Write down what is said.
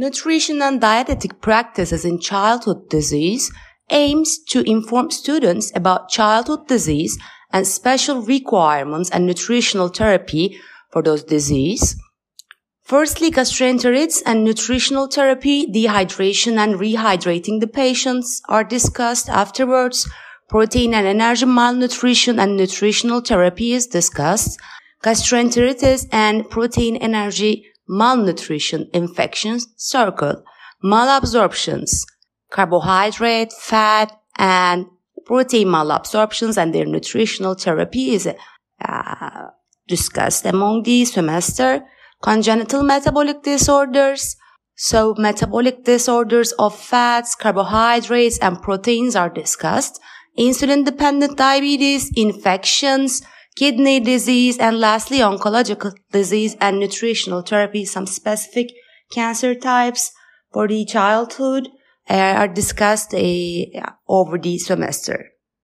Nutrition and dietetic practices in childhood disease aims to inform students about childhood disease and special requirements and nutritional therapy for those disease. Firstly, gastroenteritis and nutritional therapy, dehydration and rehydrating the patients are discussed afterwards. Protein and energy malnutrition and nutritional therapy is discussed. Gastroenteritis and protein energy malnutrition infections circle. Malabsorptions, carbohydrate, fat, and protein malabsorptions and their nutritional therapy is uh, discussed among the semester. Congenital metabolic disorders. So metabolic disorders of fats, carbohydrates, and proteins are discussed. Insulin dependent diabetes, infections, kidney disease, and lastly, oncological disease and nutritional therapy, some specific cancer types for the childhood uh, are discussed uh, over the semester.